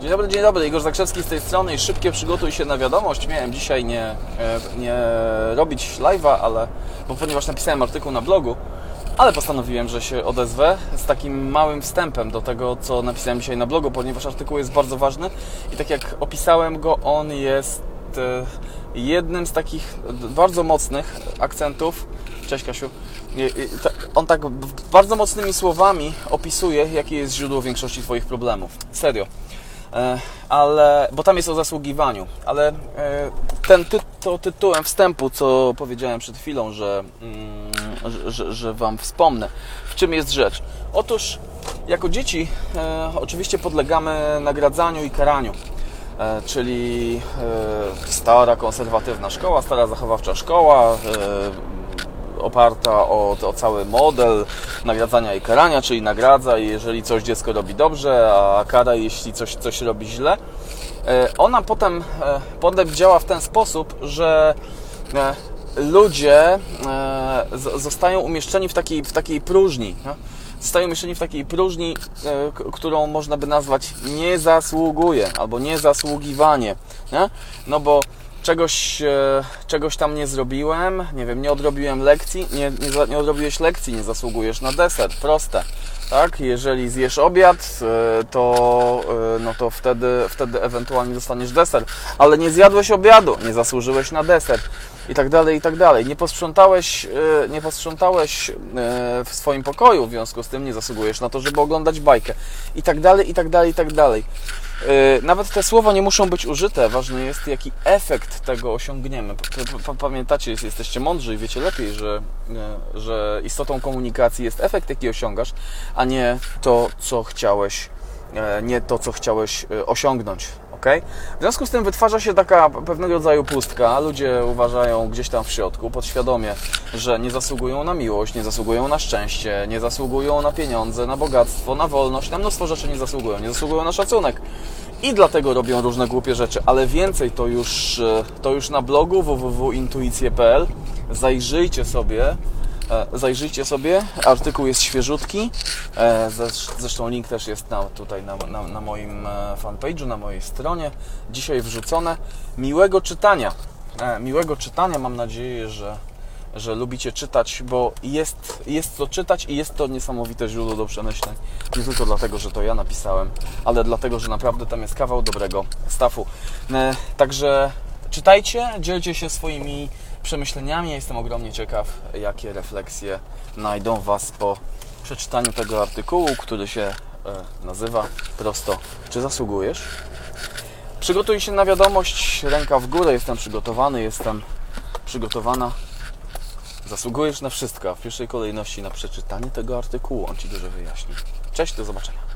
Dzień dobry, dzień dobry. Igor Zakrzewski z tej strony i szybkie przygotuj się na wiadomość. Miałem dzisiaj nie, e, nie robić live'a, ale bo ponieważ napisałem artykuł na blogu, ale postanowiłem, że się odezwę z takim małym wstępem do tego, co napisałem dzisiaj na blogu, ponieważ artykuł jest bardzo ważny i tak jak opisałem go, on jest e, jednym z takich bardzo mocnych akcentów. Cześć Kasiu. Ta- On tak bardzo mocnymi słowami opisuje, jakie jest źródło większości Twoich problemów. Serio. E, ale, bo tam jest o zasługiwaniu, ale e, ten ty, to tytułem wstępu, co powiedziałem przed chwilą, że, mm, że, że, że Wam wspomnę, w czym jest rzecz. Otóż, jako dzieci, e, oczywiście podlegamy nagradzaniu i karaniu. Czyli stara konserwatywna szkoła, stara zachowawcza szkoła, oparta o, o cały model nagradzania i karania, czyli nagradza, jeżeli coś dziecko robi dobrze, a kara, jeśli coś, coś robi źle. E, Ona potem, e, potem działa w ten sposób, że e, ludzie zostają umieszczeni w takiej, w takiej próżni. nie? Zostają umieszczeni w takiej próżni, którą można by nazwać nie zasługuje albo niezasługiwanie. Nie? No bo czegoś, e, czegoś tam nie zrobiłem, nie wiem, nie odrobiłem lekcji, nie, nie, nie odrobiłeś lekcji, nie zasługujesz na deser, proste. Tak, jeżeli zjesz obiad, e, to, e, no to wtedy, wtedy ewentualnie dostaniesz deser, ale nie zjadłeś obiadu, nie zasłużyłeś na deser i tak dalej, i tak dalej. Nie posprzątałeś, e, nie posprzątałeś w swoim pokoju, w związku z tym nie zasługujesz na to, żeby oglądać bajkę i tak dalej, i tak dalej, i tak dalej. Nawet te słowa nie muszą być użyte. Ważny jest, jaki efekt tego osiągniemy. Pamiętacie, jest- jesteście mądrzy i wiecie lepiej, że, że istotą komunikacji jest efekt, jaki osiągasz, a nie to, co chciałeś, e, nie to, co chciałeś e, osiągnąć. ok? W związku z tym wytwarza się taka pewnego rodzaju pustka. Ludzie uważają gdzieś tam w środku, podświadomie, że nie zasługują na miłość, nie zasługują na szczęście, nie zasługują na pieniądze, na bogactwo, na wolność, na mnóstwo rzeczy nie zasługują, nie zasługują na szacunek. I dlatego robią różne głupie rzeczy, ale więcej to już, e, to już na blogu www.intuicje.pl. Zajrzyjcie sobie, zajrzyjcie sobie, artykuł jest świeżutki, e, zresz- zresztą link też jest na, tutaj na, na, na moim e, fanpage'u, na mojej stronie, dzisiaj wrzucone. Miłego czytania, e, miłego czytania, mam nadzieję, że że lubicie czytać, bo jest, jest co czytać i jest to niesamowite źródło do przemyśleń. Nie tylko dlatego, że to ja napisałem, ale dlatego, że naprawdę tam jest kawał dobrego stafu. E, Także czytajcie, dzielcie się swoimi przemyśleniami. Jestem ogromnie ciekaw, jakie refleksje znajdą Was po przeczytaniu tego artykułu, który się e, nazywa prosto Czy zasługujesz? Przygotuj się na wiadomość, ręka w górę, jestem przygotowany, jestem przygotowana. Zasługujesz na wszystko, a w pierwszej kolejności na przeczytanie tego artykułu. On Ci dużo wyjaśni. Cześć, do zobaczenia.